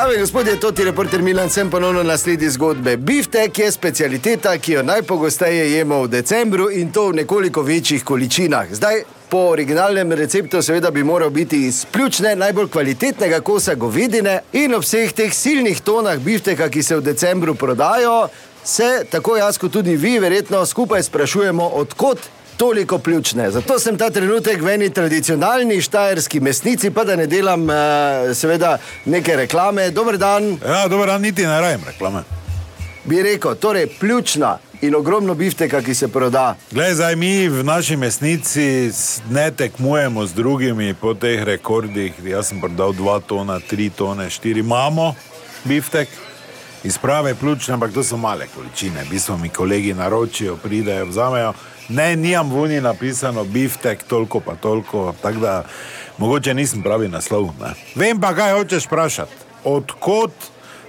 In gospodje, to ti reporter Milan, sem ponovno na sledi zgodbe. Biftek je specialiteta, ki jo najpogosteje jemo v decembru in to v nekoliko večjih količinah. Zdaj, po originalnem receptu, seveda bi moral biti iz pljučne, najbolj kvalitetnega kosa govedine in ob vseh teh silnih tonah bifteka, ki se v decembru prodajo, se tako jaz kot tudi vi verjetno skupaj sprašujemo, odkot toliko pljučne. Zato sem ta trenutek v eni tradicionalni štajerski mesnici, pa da ne delam eh, seveda neke reklame. Dober dan, Ja, dobro, dan, niti ne rajem reklame. bi rekel, torej pljučna in ogromno bifteka, ki se proda. Glej, zdaj mi v naši mesnici ne tekmujemo z drugimi po teh rekordih. Jaz sem prodal 2 tona, 3 tone, 4 imamo biftek. Iz prave pljučne, ampak to so male količine. V bistvu mi kolegi naročijo, pridejo, vzamejo. Ne, nijam v Uni napisano biftek, toliko pa toliko, tako da mogoče nisem pravi naslov. Ne. Vem pa, kaj hočeš vprašati. Odkot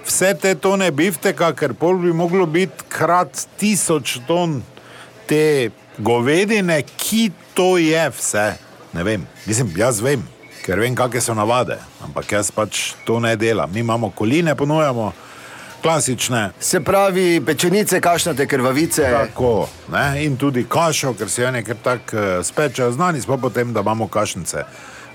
vse te tone bifteka, ker pol bi moglo biti krat tisoč ton te govedine, ki to je vse. Ne vem, mislim, jaz vem, ker vem, kakšne so navade, ampak jaz pač to ne delam. Mi imamo koline, ponujamo klasične. Se pravi, pečenice, kašnate krvavice. Tako, ne? in tudi kašo, ker se ene kar tako uh, spečejo, znani smo potem, da imamo kašnice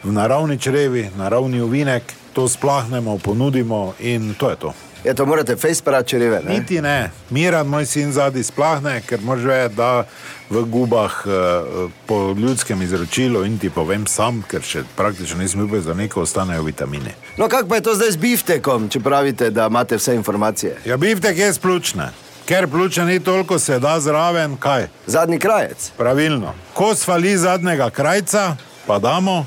v naravni črevi, naravni uvinek, to splahnemo, ponudimo in to je to. Ja, to morate face parati čreve. Ne? Niti ne, Miran, moj sin zadnji splahne, ker moraš vedeti, da v gubah eh, po ljudskem izročilu in ti povem sam, ker še praktično nisem bil za neko ostanejo vitamini. No, kako pa je to zdaj z biftekom, če pravite, da imate vse informacije? Ja, biftek je splučne, ker pljuča ni toliko, se da zraven, kaj? Zadnji krajec. Pravilno. Ko svali zadnjega krajca, pa damo.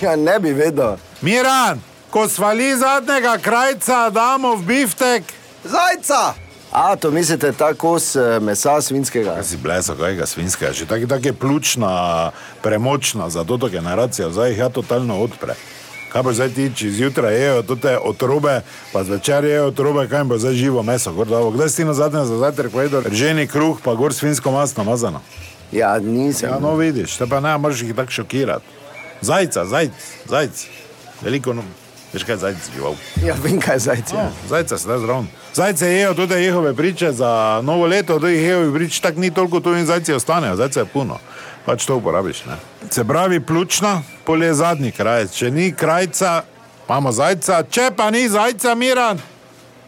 Ja, ne bi vedel. Miran, ko svali zadnjega krajca, damo v biftek. Zajca! A, to mislite ta kos eh, mesa svinskega? Kaj si bleso, kajega svinskega, že tako tak je pljučna, premočna za to generacijo, zdaj jih ja totalno odpre. Kaj bo zdaj ti, če zjutraj jejo te otrobe, pa zvečer jejo otrobe, kaj bo zdaj živo meso, gor davo. Kdaj si na zadnje za zajtrk povedal, rženi kruh, pa gor svinsko masno namazano. Ja, nisem. Ja, no vidiš, te pa ne moreš jih tako šokirati. Zajca, zajc, zajc, veliko, no, veš kaj je zajc žival. Ja, vem, kaj je zajce. Ja, zajce se da zraven. Zajce jejo tudi jehove priče za novo leto, da jih jejo prič, tako ni toliko tu in zajci ostanejo, zajce je puno. Pač to uporabiš. Ne? Se pravi, pljučna, pol je zadnji krajec. Če ni krajca, imamo zajca, če pa ni zajca, miran,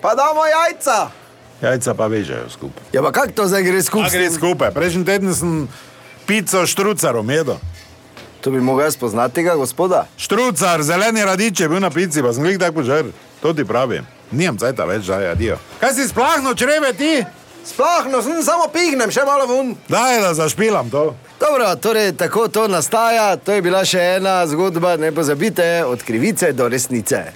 Pa damo jajca! jajca pa vežejo skupaj. Ja, pa kako to zdaj gre skupaj? gre skupaj. Prejšnji teden sem pico štrucarom jedel. To bi mogel jaz poznati tega gospoda. Štrucar, zeleni radič je bil na pici, pa sem jih tako požar. To ti pravim. Nijem cajta več, da je adijo. Kaj si splahno čreve ti? Splahno, sem samo pihnem, še malo ven. Daj, da zašpilam to. Dobro, torej tako to nastaja. To je bila še ena zgodba, ne pozabite, od krivice do resnice.